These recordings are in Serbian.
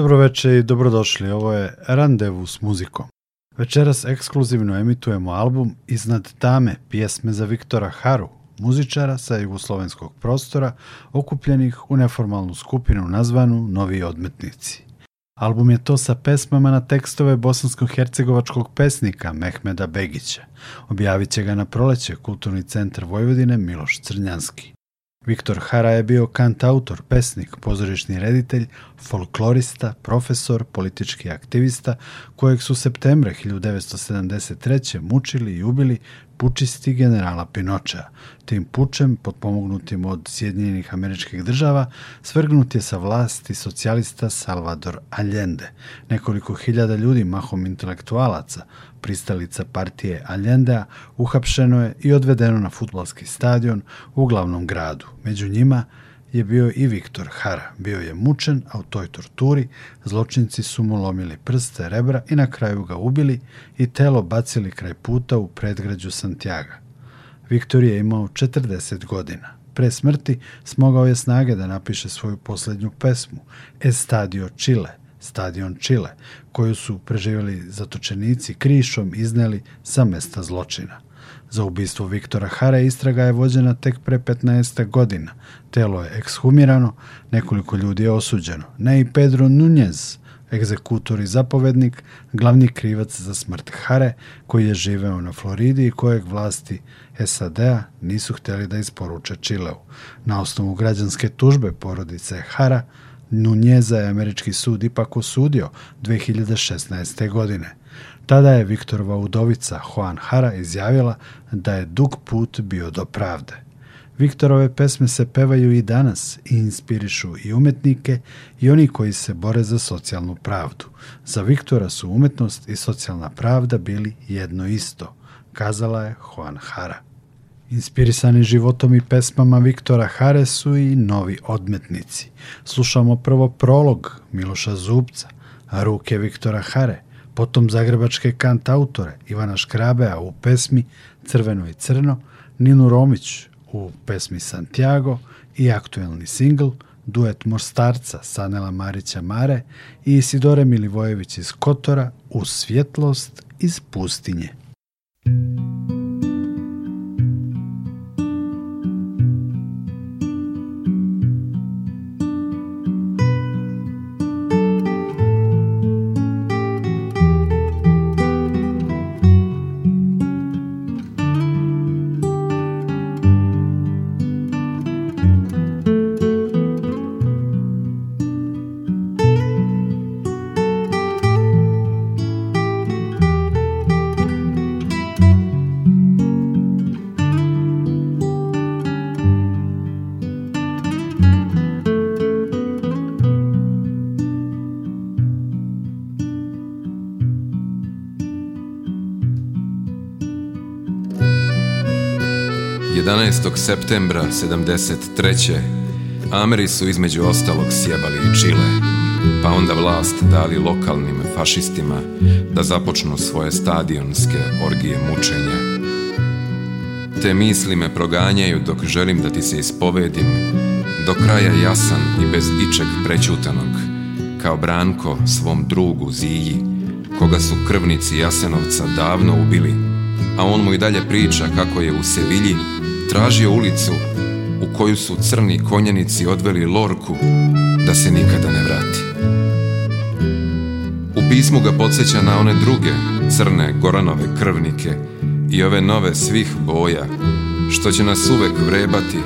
Dobroveče i dobrodošli. Ovo je Randevu s muzikom. Večeras ekskluzivno emitujemo album Iznad tame pjesme za Viktora Haru, muzičara sa jugoslovenskog prostora, okupljenih u neformalnu skupinu nazvanu Novi odmetnici. Album je to sa pesmama na tekstove bosansko-hercegovačkog pesnika Mehmeda Begića. Objavit će ga na proleće Kulturni centar Vojvodine Miloš Crnjanski. Viktor Hara je bio kant, autor, pesnik, pozorišni reditelj, folklorista, profesor, politički aktivista, kojeg su septembre 1973. mučili i ubili pučisti generala Pinoča. Tim pučem, potpomognutim od Sjedinjenih američkih država, svrgnut je sa vlasti socijalista Salvador Allende. Nekoliko hiljada ljudi, mahom intelektualaca, pristalica partije Allendea, uhapšeno je i odvedeno na futbalski stadion u glavnom gradu. Među njima je bio i Viktor Hara. Bio je mučen, a u toj torturi zločinci su mu lomili prste, rebra i na kraju ga ubili i telo bacili kraj puta u predgrađu Santiago. Viktor je imao 40 godina. Pre smrti smogao je snage da napiše svoju posljednju pesmu Estadio Chile, stadion Čile, koju su preživjeli zatočenici krišom izneli sa mesta zločina. Za ubistvo Viktora Hara istraga je vođena tek pre 15. godina. Telo je ekshumirano, nekoliko ljudi je osuđeno. Ne i Pedro Nunez, egzekutor i zapovednik, glavni krivac za smrt Hare, koji je živeo na Floridi i kojeg vlasti SAD-a nisu htjeli da isporuče Čileu. Na osnovu građanske tužbe porodice Hara, Nunjeza je američki sud ipak osudio 2016. godine. Tada je Viktorova udovica Juan Hara izjavila da je dug put bio do pravde. Viktorove pesme se pevaju i danas i inspirišu i umetnike i oni koji se bore za socijalnu pravdu. Za Viktora su umetnost i socijalna pravda bili jedno isto, kazala je Juan Hara inspirisani životom i pesmama Viktora Haresu i Novi odmetnici. Slušamo prvo prolog Miloša Zubca, ruke Viktora Hare, potom zagrebačke kant autore Ivana Škrabea u pesmi Crveno i crno, Ninu Romić u pesmi Santiago i aktuelni singl duet Mostarca Sanela Marića Mare i Isidore Milivojević iz Kotora u svjetlost iz pustinje. 11. septembra 73. Ameri su između ostalog sjebali i Čile, pa onda vlast dali lokalnim fašistima da započnu svoje stadionske orgije mučenja. Te misli me proganjaju dok želim da ti se ispovedim, do kraja jasan i bez ičeg prećutanog, kao Branko svom drugu Ziji, koga su krvnici Jasenovca davno ubili, a on mu i dalje priča kako je u Sevilji tražio ulicu u koju su crni konjenici odveli lorku da se nikada ne vrati. U pismu ga podsjeća na one druge crne goranove krvnike i ove nove svih boja što će nas uvek vrebati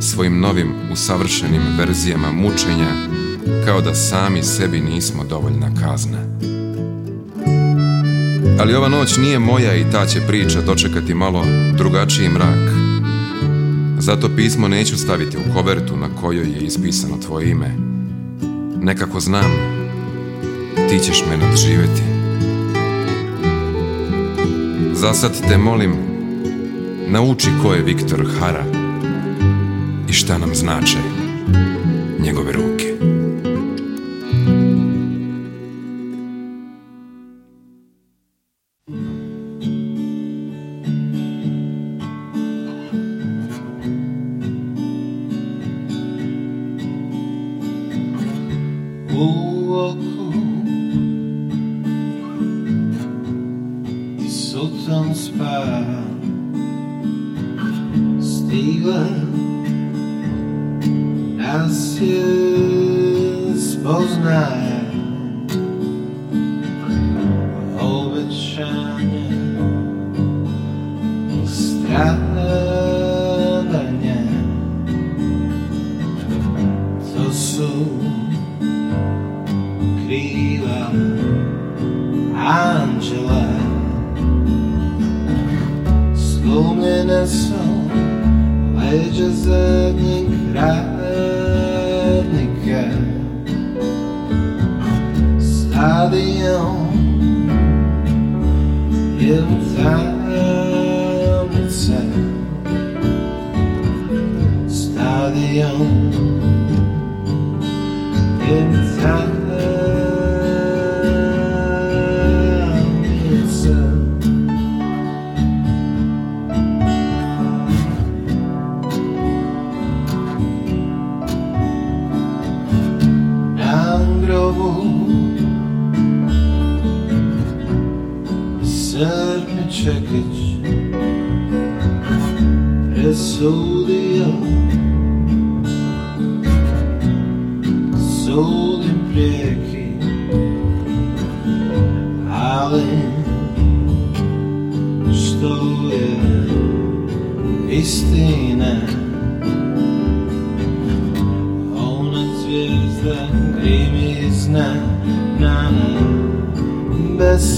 svojim novim usavršenim verzijama mučenja kao da sami sebi nismo dovoljna kazna. Ali ova noć nije moja i ta će priča dočekati malo drugačiji mrak. Zato pismo neću staviti u kovertu na kojoj je ispisano tvoje ime. Nekako znam, ti ćeš me nadživjeti. Zasad te molim, nauči ko je Viktor Hara i šta nam znače njegove ruke. those nights Обещания Страдания To in Kriva Anđela Slomljene just didn't kraja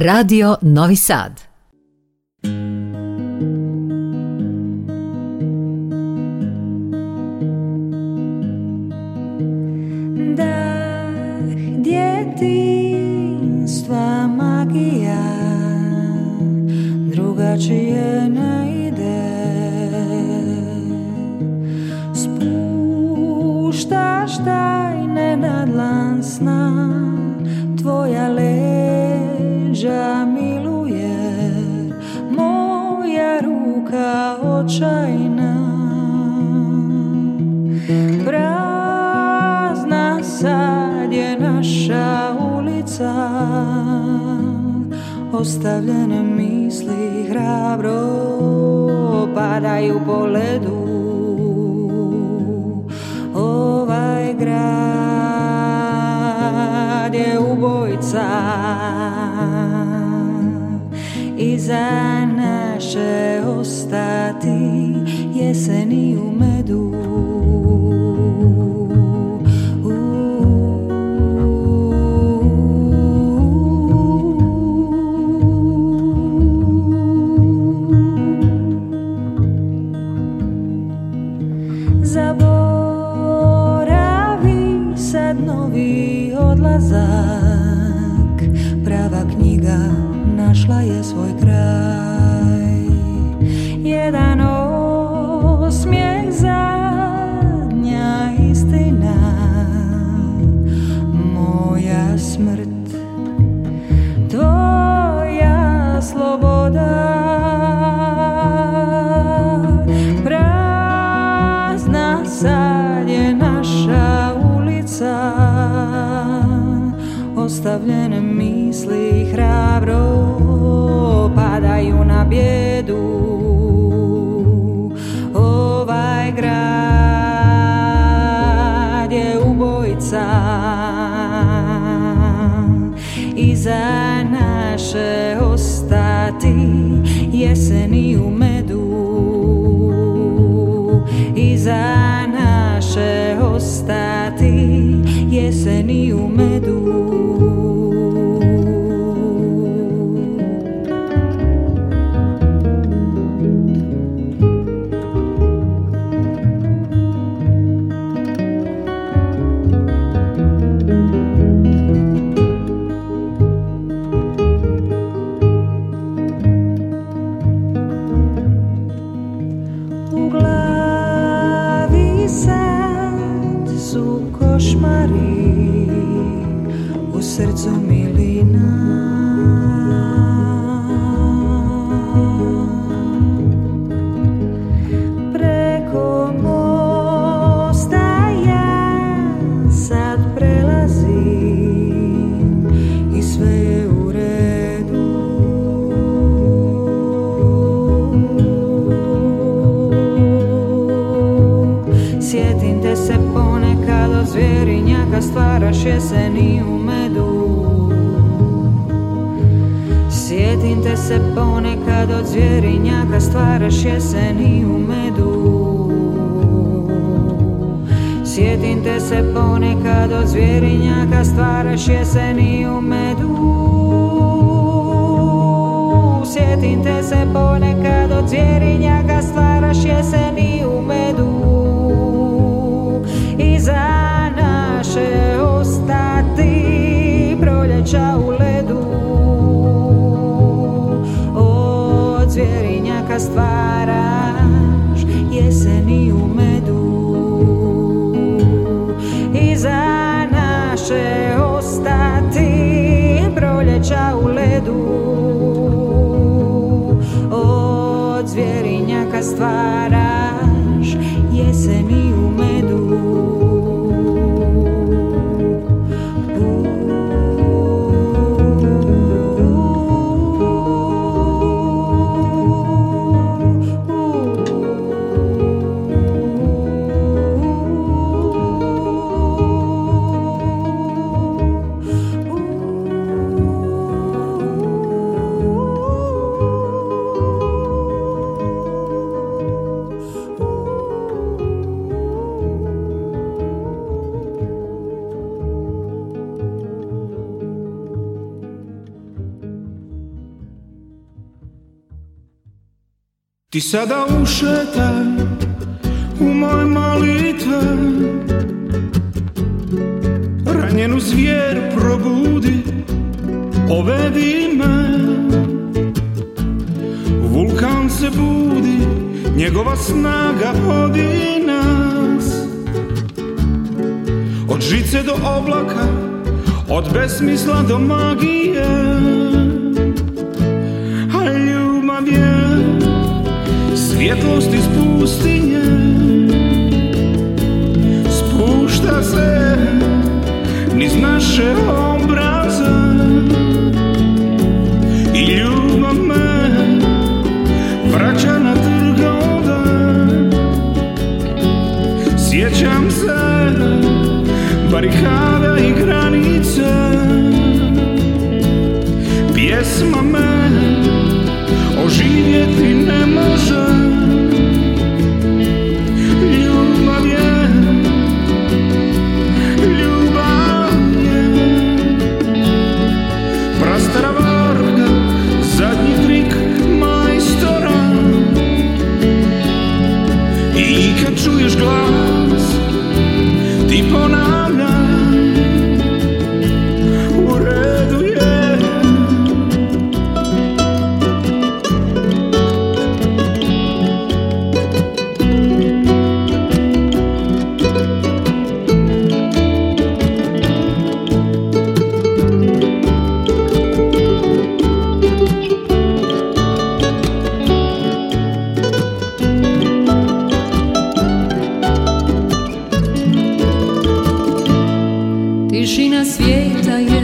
Radio Novi Sad. ostavljene misli hrabro padaju po ledu Ovaj grad je ubojca Iza naše ostati jeseni ume jeseni u medu Sjetim te se ponekad od zvjerinjaka stvaraš jeseni u medu Sjetim te se ponekad od zvjerinjaka stvaraš jeseni u medu Sjetim te se ponekad od zvjerinjaka stvaraš jeseni u medu drveća u ledu Od zvjerinjaka stvaraš jeseni u medu za naše ostati proljeća u ledu Od zvjerinjaka stvaraš Ti sada ušetaj u moj molitve Ranjenu zvijer probudi, ovedi me Vulkan se budi, njegova snaga vodi nas Od žice do oblaka, od besmisla do magije A ljubav je svjetlost iz pustinje spušta se niz naše obraza i ljubav me vraća na trgoda sjećam se barikada i granice pjesma me oživjeti nema deep on Tišina svijeta je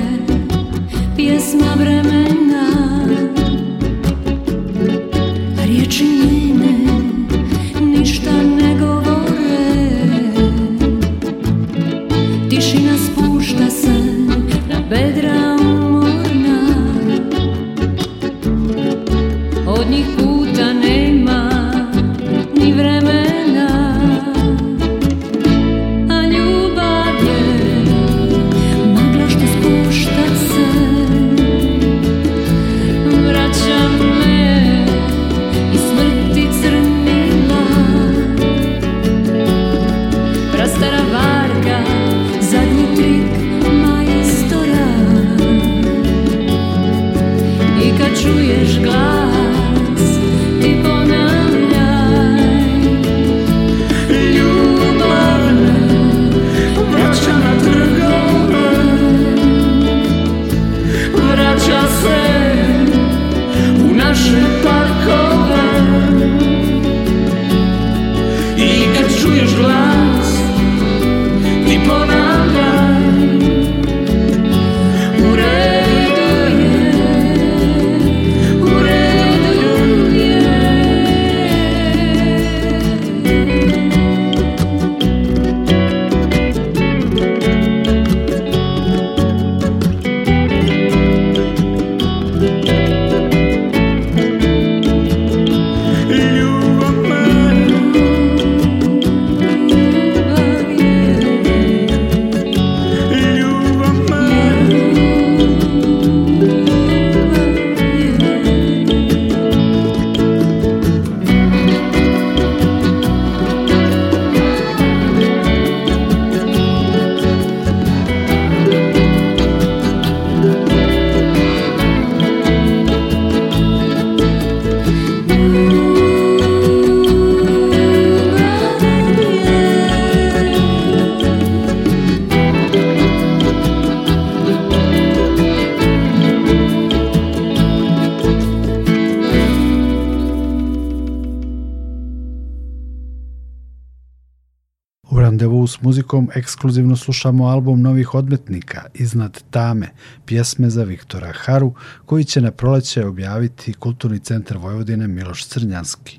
muzikom ekskluzivno slušamo album novih odmetnika Iznad tame, pjesme za Viktora Haru, koji će na proleće objaviti Kulturni centar Vojvodine Miloš Crnjanski.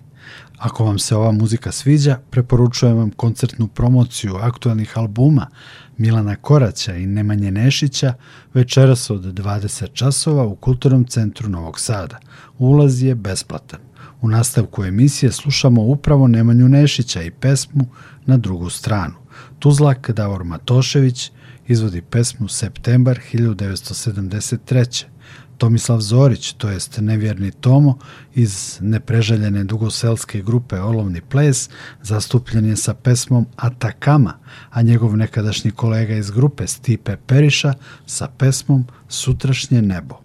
Ako vam se ova muzika sviđa, preporučujem vam koncertnu promociju aktualnih albuma Milana Koraća i Nemanje Nešića večeras od 20 časova u Kulturnom centru Novog Sada. Ulaz je besplatan. U nastavku emisije slušamo upravo Nemanju Nešića i pesmu Na drugu stranu. Tuzlak Davor Matošević izvodi pesmu Septembar 1973. Tomislav Zorić, to jest nevjerni Tomo, iz nepreželjene dugoselske grupe Olovni ples, zastupljen je sa pesmom Atakama, a njegov nekadašnji kolega iz grupe Stipe Periša sa pesmom Sutrašnje nebo.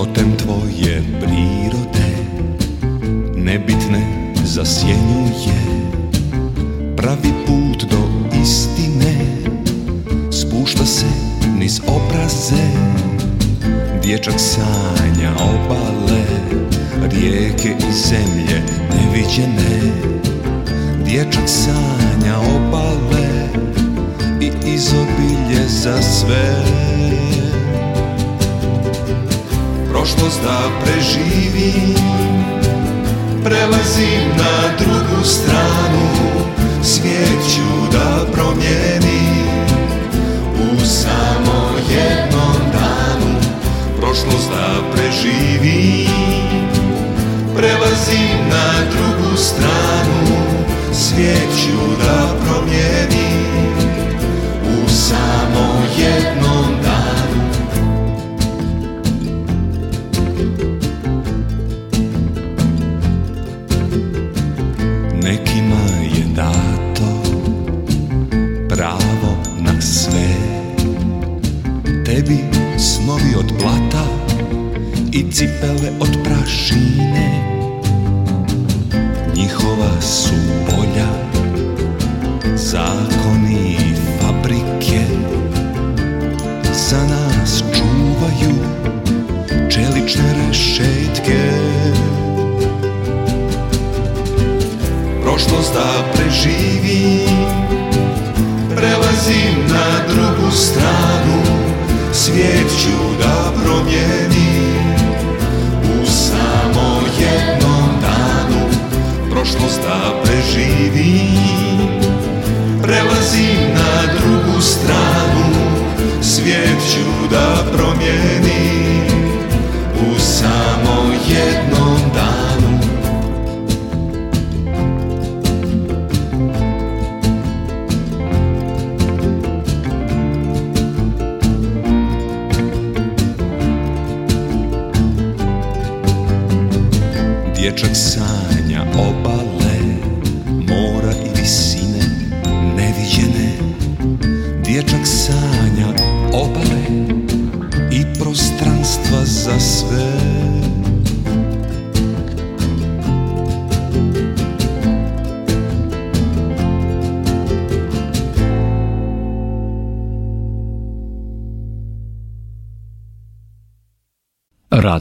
potem to.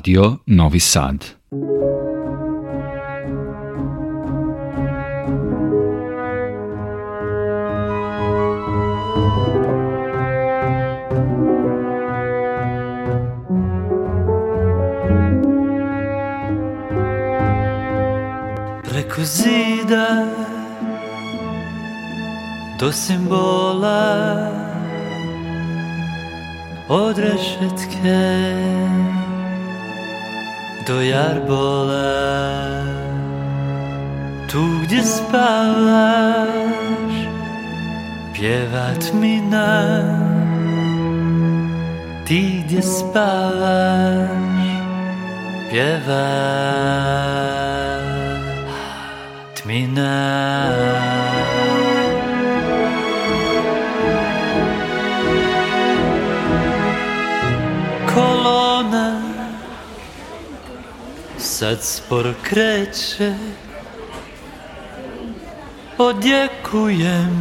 Radio Novi Sad. Preko zida do simbola od rešetke dojar bolę Tu gdzie spałaś Piewać minę Ty gdzie spałaś Piewać minę sad sporo kreće Odjekujem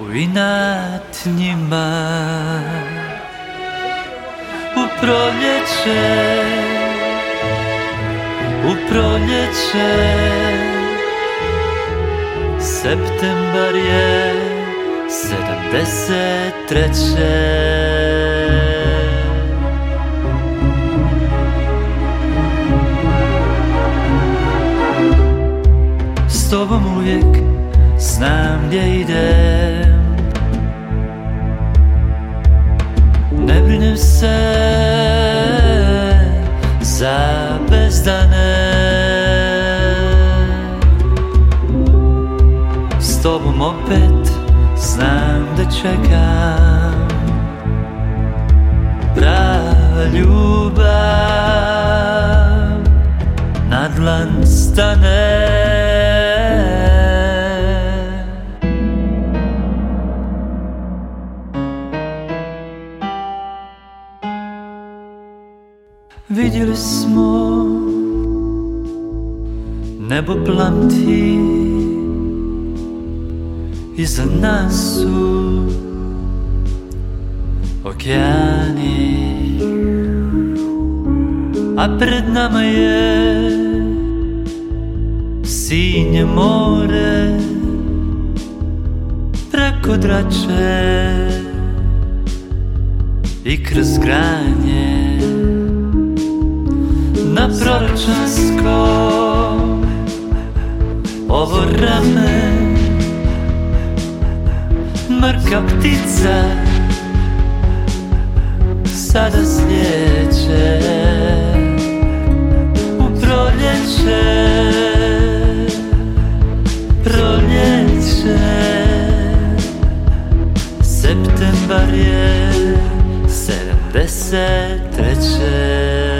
u inatnjima U proljeće U proljeće Septembar je sedamdeset treće s tobom uvijek znam gdje idem Ne brinem se za bezdane S tobom opet znam da čekam Prava ljubav na dlan stane boblam ti Iza nas su okeani A pred nama je sinje more Preko drače i kroz granje Na proračunskoj ovo rame Mrka ptica sada snijeće, U proljeće Proljeće Septembar je 73.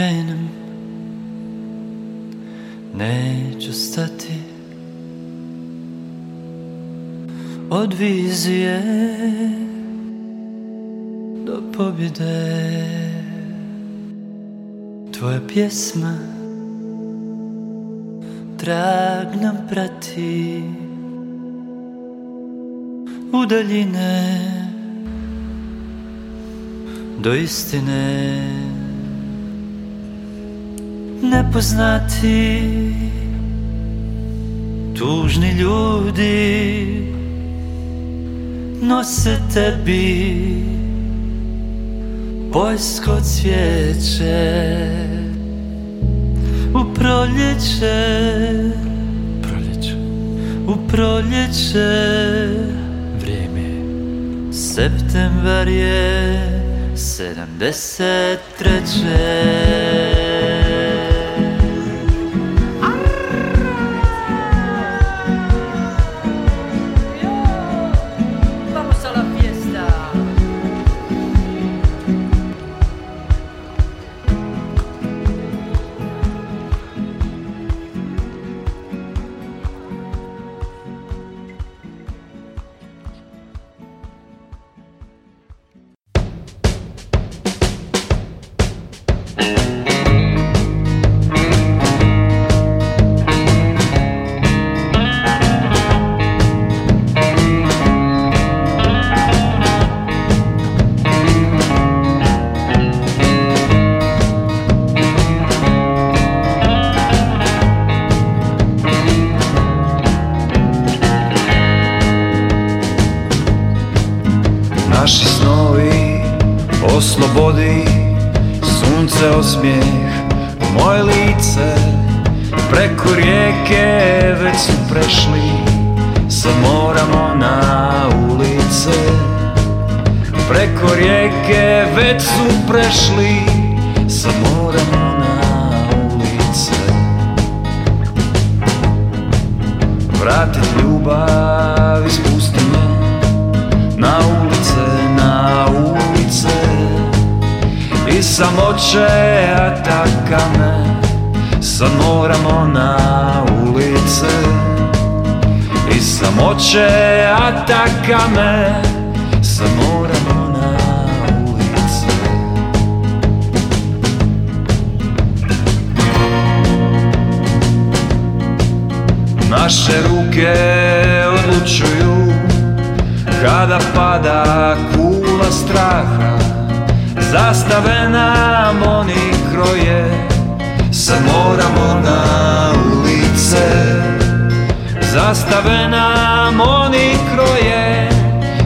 krenem Neću stati Od vizije Do pobjede Tvoja pjesma Trag nam prati U daljine Do istine nepoznati Tužni ljudi nose tebi Poljsko cvijeće U proljeće U proljeće Vrijeme September je 73. treće preko rijeke već su prešli sa moramo na ulice Vratit ljubav iz pustine na ulice, na ulice I samoće atakame sad moramo na ulice I samoće atakame me moramo Naše ruke odlučuju Kada pada kula straha Zastave nam oni kroje Se moramo na ulice Zastave nam oni kroje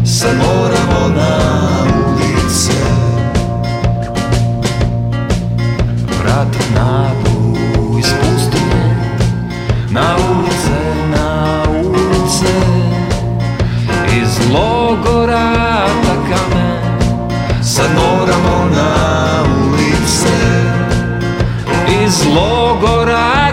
Se moramo na logora kamen, Sad moramo na ulice Iz logora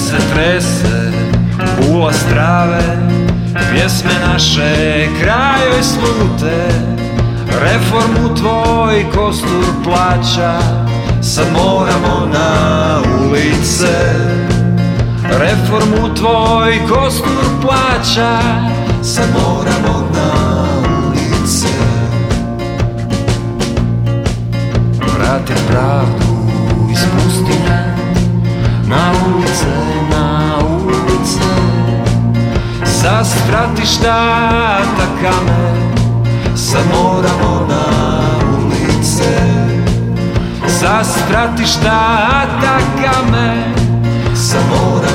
se trese Kula strave Pjesme naše i slute Reformu tvoj kostur plaća Sad moramo na ulice Reformu tvoj kostur plaća Sad moramo na ulice Vratim pravdu na ulice, na ulice Sa stratišta takame Sad moramo na ulice Sa stratišta takame Sad moramo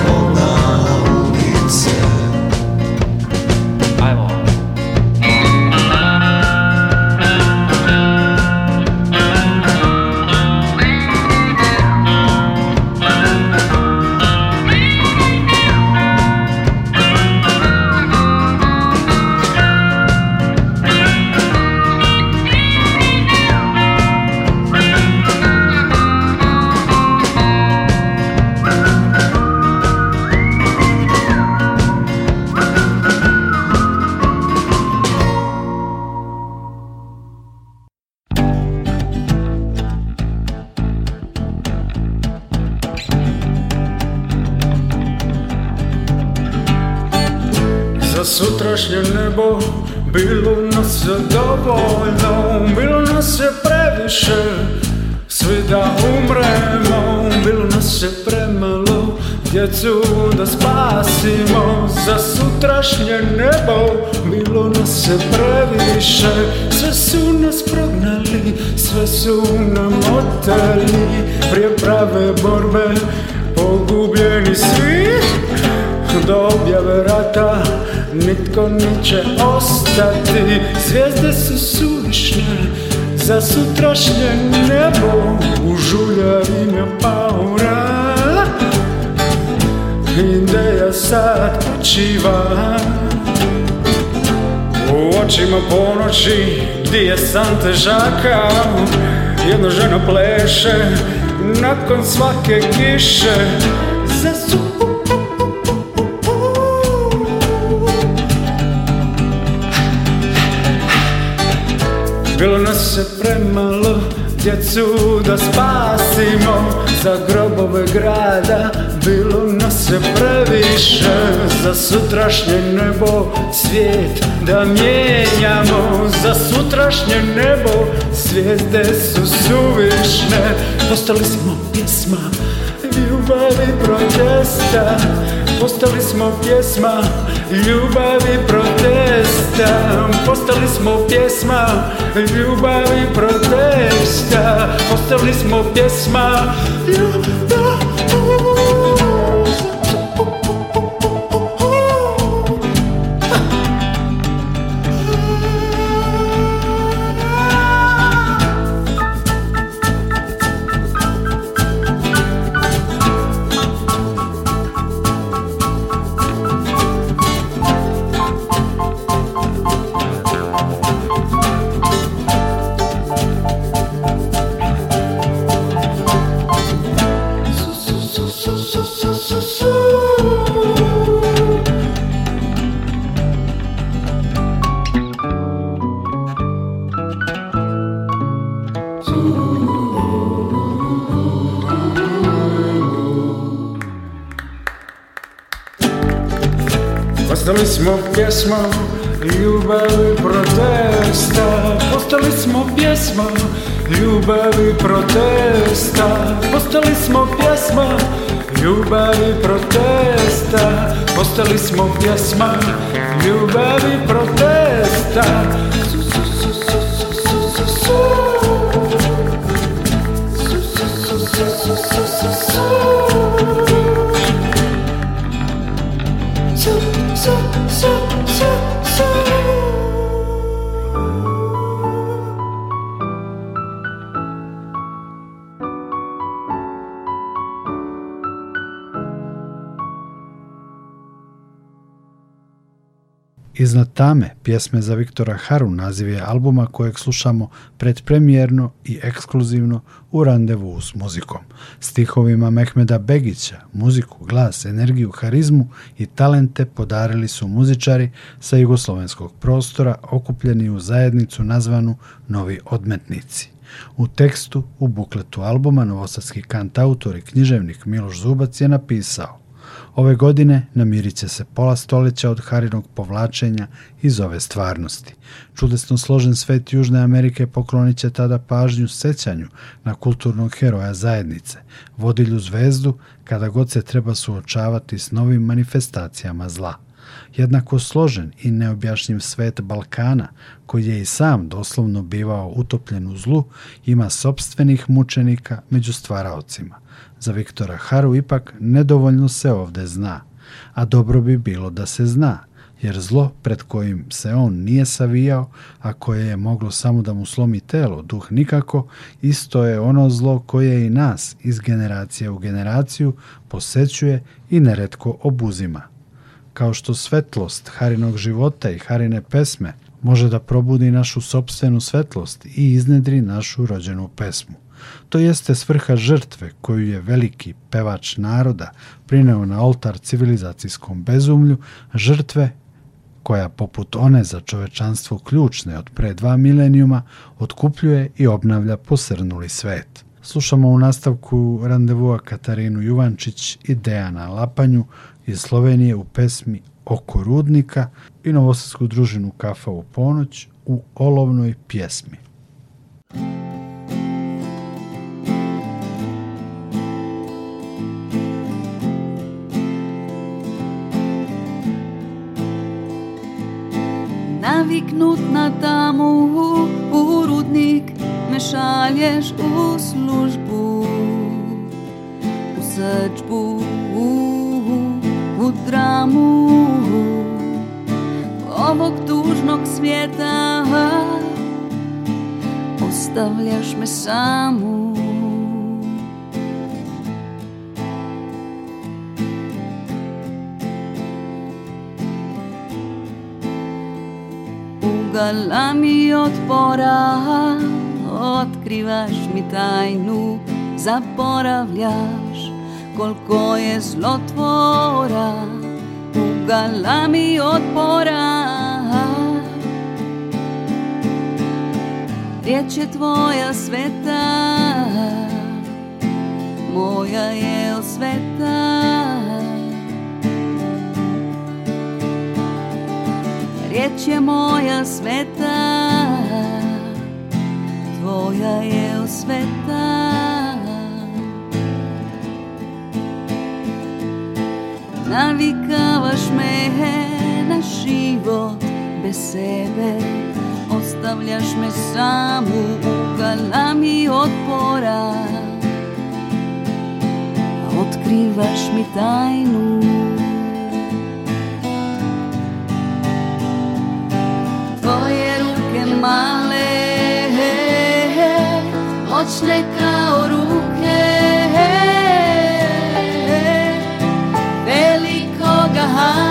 nebo Bilo nas je dovoljno Bilo nas je previše Svi da umremo Bilo nas je premalo Djecu da spasimo Za sutrašnje nebo Bilo nas je previše Sve su nas prognali Sve su nam oteli Prije prave borbe Pogubljeni svi Do objave rata nitko neće ostati Zvijezde su suvišne za sutrašnje nebo U žuljavim je paura Ideja sad počiva U očima ponoći gdje je san težaka Jedna žena pleše nakon svake kiše Bilo nas se premalo, djecu da spasimo Za grobove grada bilo nas se previše Za sutrašnje nebo svijet da mijenjamo Za sutrašnje nebo svijete su suvišne Postali smo pjesma ljubavi protesta Postali smo pjesma ljubavi protesta Postali smo pjesma ljubavi protesta Postali smo pjesma ljubavi pjesmom ljubavi protesta Postali smo pjesma ljubavi protesta Postali smo pjesma ljubavi protesta Postali smo pjesma ljubavi protesta su, su, su, Tame, pjesme za Viktora Haru, naziv je albuma kojeg slušamo predpremijerno i ekskluzivno u randevu s muzikom. Stihovima Mehmeda Begića, muziku, glas, energiju, harizmu i talente podarili su muzičari sa jugoslovenskog prostora okupljeni u zajednicu nazvanu Novi odmetnici. U tekstu, u bukletu albuma, novosadski kantautor i književnik Miloš Zubac je napisao Ove godine namirit će se pola stoljeća od Harinog povlačenja iz ove stvarnosti. Čudesno složen svet Južne Amerike poklonit će tada pažnju sećanju na kulturnog heroja zajednice, vodilju zvezdu kada god se treba suočavati s novim manifestacijama zla jednako složen i neobjašnjiv svet Balkana, koji je i sam doslovno bivao utopljen u zlu, ima sobstvenih mučenika među stvaraocima. Za Viktora Haru ipak nedovoljno se ovde zna, a dobro bi bilo da se zna, jer zlo pred kojim se on nije savijao, a koje je moglo samo da mu slomi telo, duh nikako, isto je ono zlo koje i nas iz generacije u generaciju posećuje i neretko obuzima. Kao što svetlost Harinog života i Harine pesme može da probudi našu sopstvenu svetlost i iznedri našu rođenu pesmu. To jeste svrha žrtve koju je veliki pevač naroda prineo na oltar civilizacijskom bezumlju, žrtve koja poput one za čovečanstvo ključne od pre dva milenijuma otkupljuje i obnavlja posrnuli svet. Slušamo u nastavku randevua Katarinu Juvančić i Dejana Lapanju iz Slovenije u pesmi Oko rudnika i novosadsku družinu Kafa u ponoć u olovnoj pjesmi. Naviknut na tamu urudnik Me šalješ u službu U srčbu U dramu Ovog tužnog svijeta Ostavljaš me samu gala mi otvora, Otkrivaš mi tajnu, zaboravljaš Koliko je zlotvora U mi otvora, Riječ je tvoja sveta Moja je osveta riječ je moja sveta Tvoja je osveta Navikavaš me na život bez sebe Ostavljaš me samu u galami otpora Otkrivaš mi tajnu male Moćne kao ruke Velikoga hajde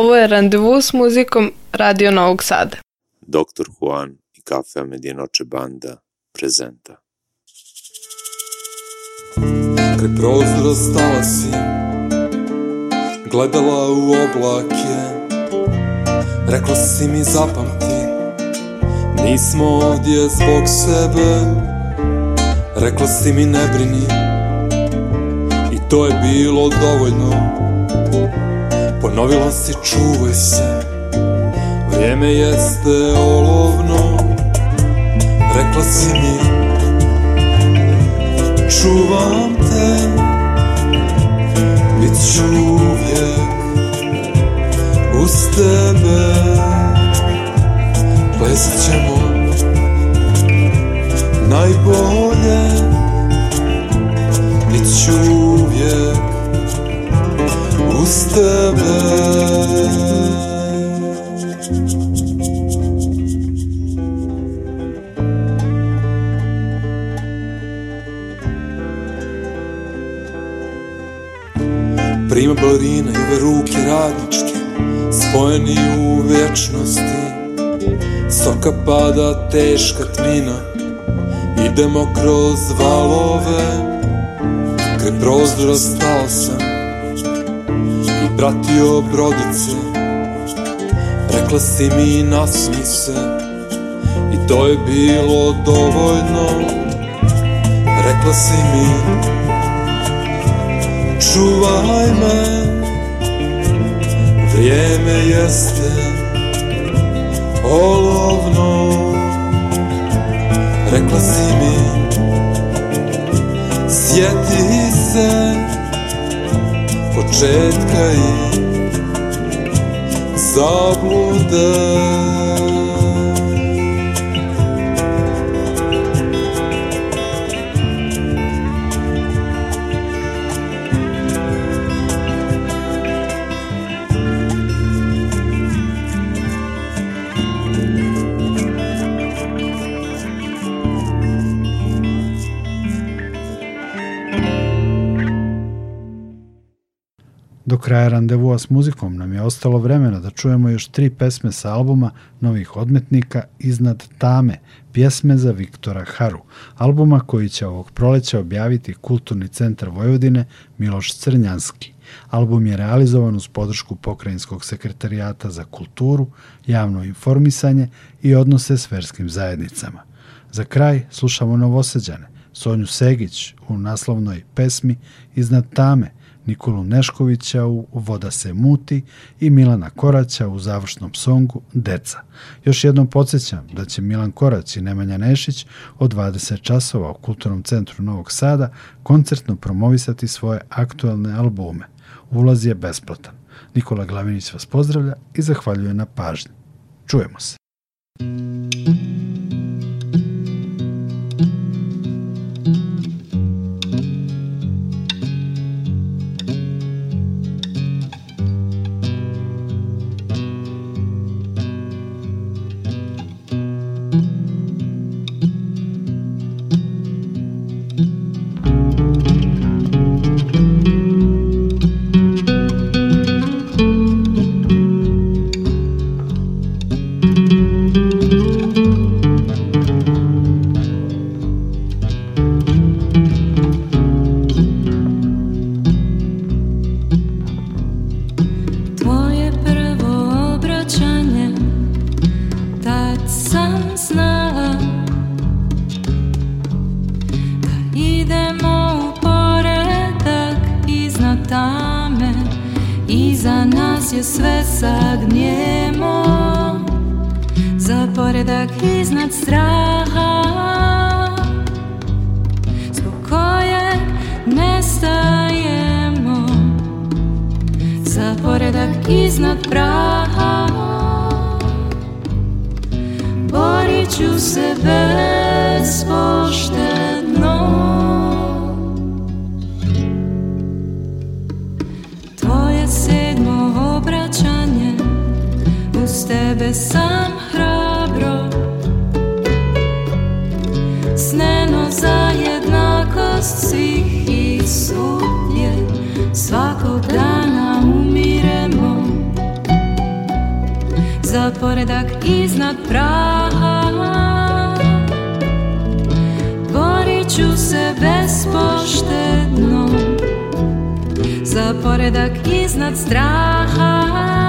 Ovo je Randevu s muzikom Radio Novog Sada. Doktor Juan i Kafe Medjenoče Banda prezenta. Kaj prozora stala si, gledala u oblake, rekla si mi zapamti, nismo ovdje zbog sebe, rekla si mi ne brini, i to je bilo dovoljno, Ponovilo se, čuvaj se Vrijeme jeste olovno Rekla si mi Čuvam te Bit ću uvijek Uz tebe Plesat ćemo Najbolje Bit ću uvijek bez tebe Prima balerina i ove ruke radničke Spojeni u vječnosti Soka pada teška tmina Idemo kroz valove Kraj prozora stao sam pratio brodice Rekla si mi nasmi se I to je bilo dovoljno Rekla si mi Čuvaj me Vrijeme jeste Olovno Rekla si mi Sjeti se početka i zabluda Do kraja randevua s muzikom nam je ostalo vremena da čujemo još tri pesme sa albuma Novih odmetnika iznad tame, pjesme za Viktora Haru, albuma koji će ovog proleća objaviti Kulturni centar Vojvodine Miloš Crnjanski. Album je realizovan uz podršku Pokrajinskog sekretarijata za kulturu, javno informisanje i odnose s verskim zajednicama. Za kraj slušamo Novoseđane, Sonju Segić u naslovnoj pesmi Iznad tame, Nikolu Neškovića u Voda se muti i Milana Koraća u završnom songu Deca. Još jednom podsjećam da će Milan Korać i Nemanja Nešić od 20 časova u Kulturnom centru Novog Sada koncertno promovisati svoje aktualne albume. Ulaz je besplatan. Nikola Glavinić vas pozdravlja i zahvaljuje na pažnji. Čujemo se. iznad poredak, iznad praha Borit ću se bespoštedno Za poredak iznad straha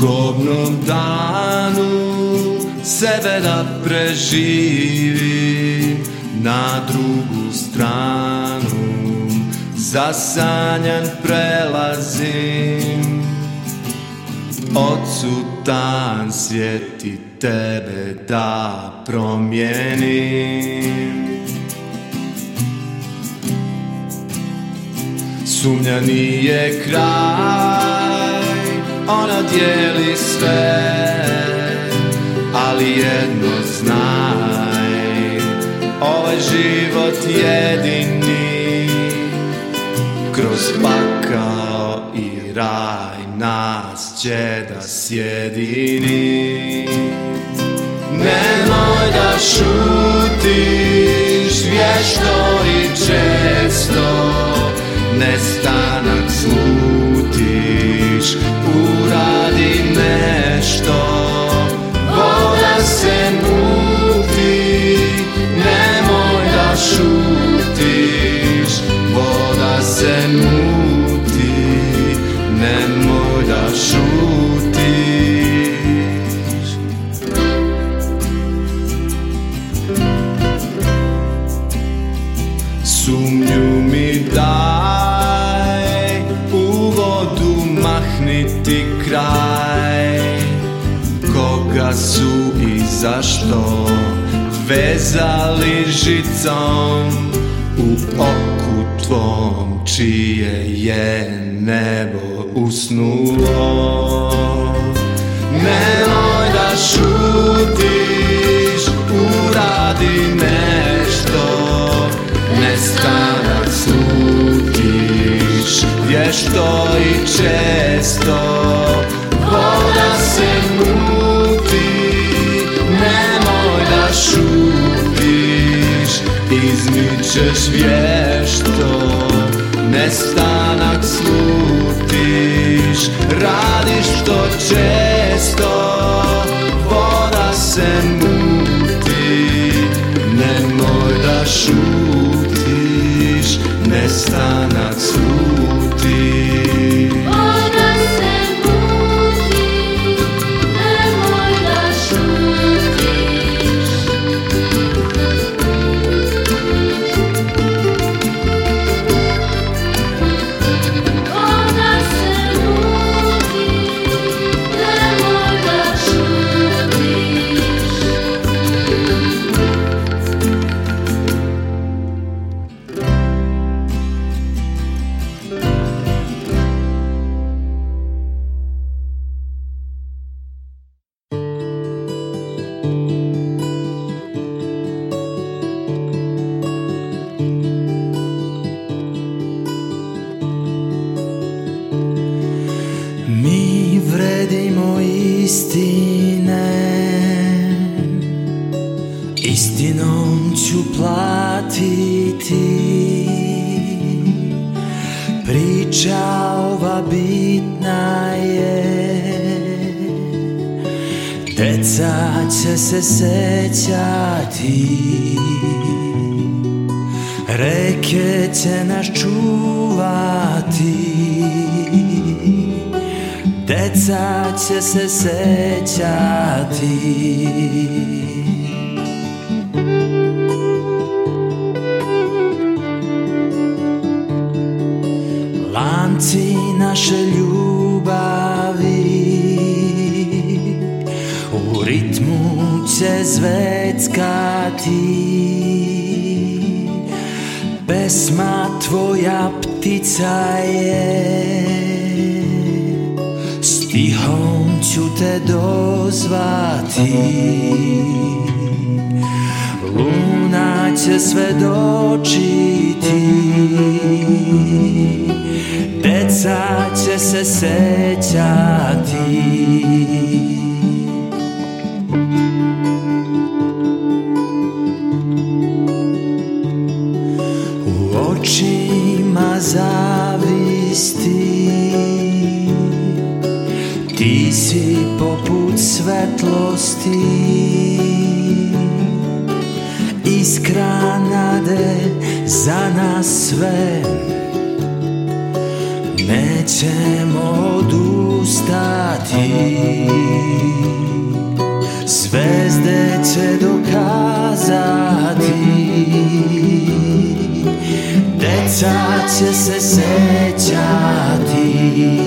kobnom danu sebe da preživim na drugu stranu zasanjan prelazim odsutan svijeti tebe da promijenim sumnja nije kraj ona dijeli sve Ali jedno znaj Ovaj život jedini Kroz pakao i raj Nas će da sjedini Nemoj da šutiš Vješto i često Nestanak šutiš Sumnju mi daj U vodu mahniti kraj Koga su i zašto Vezali žicom U tvom čije je nebo usnulo Nemoj da šutiš, uradi nešto Ne stanak slutiš, vješto i često izmičeš vješto Nestanak slutiš Radiš to često Voda se muti Nemoj da šutiš Nestanak slutiš Priča ova bitna je Deca će se sećati Reke će nas čuvati Deca će se sećati tamci naše ljubavi U ritmu će zveckati Pesma tvoja ptica je Stihom ću te dozvati Luna će svedočiti Deca će se sećati U očima zavisti Ti si poput svetlosti Iskra nade za nas sve Nećemo odustati Zvezde će dokazati Deca će se sećati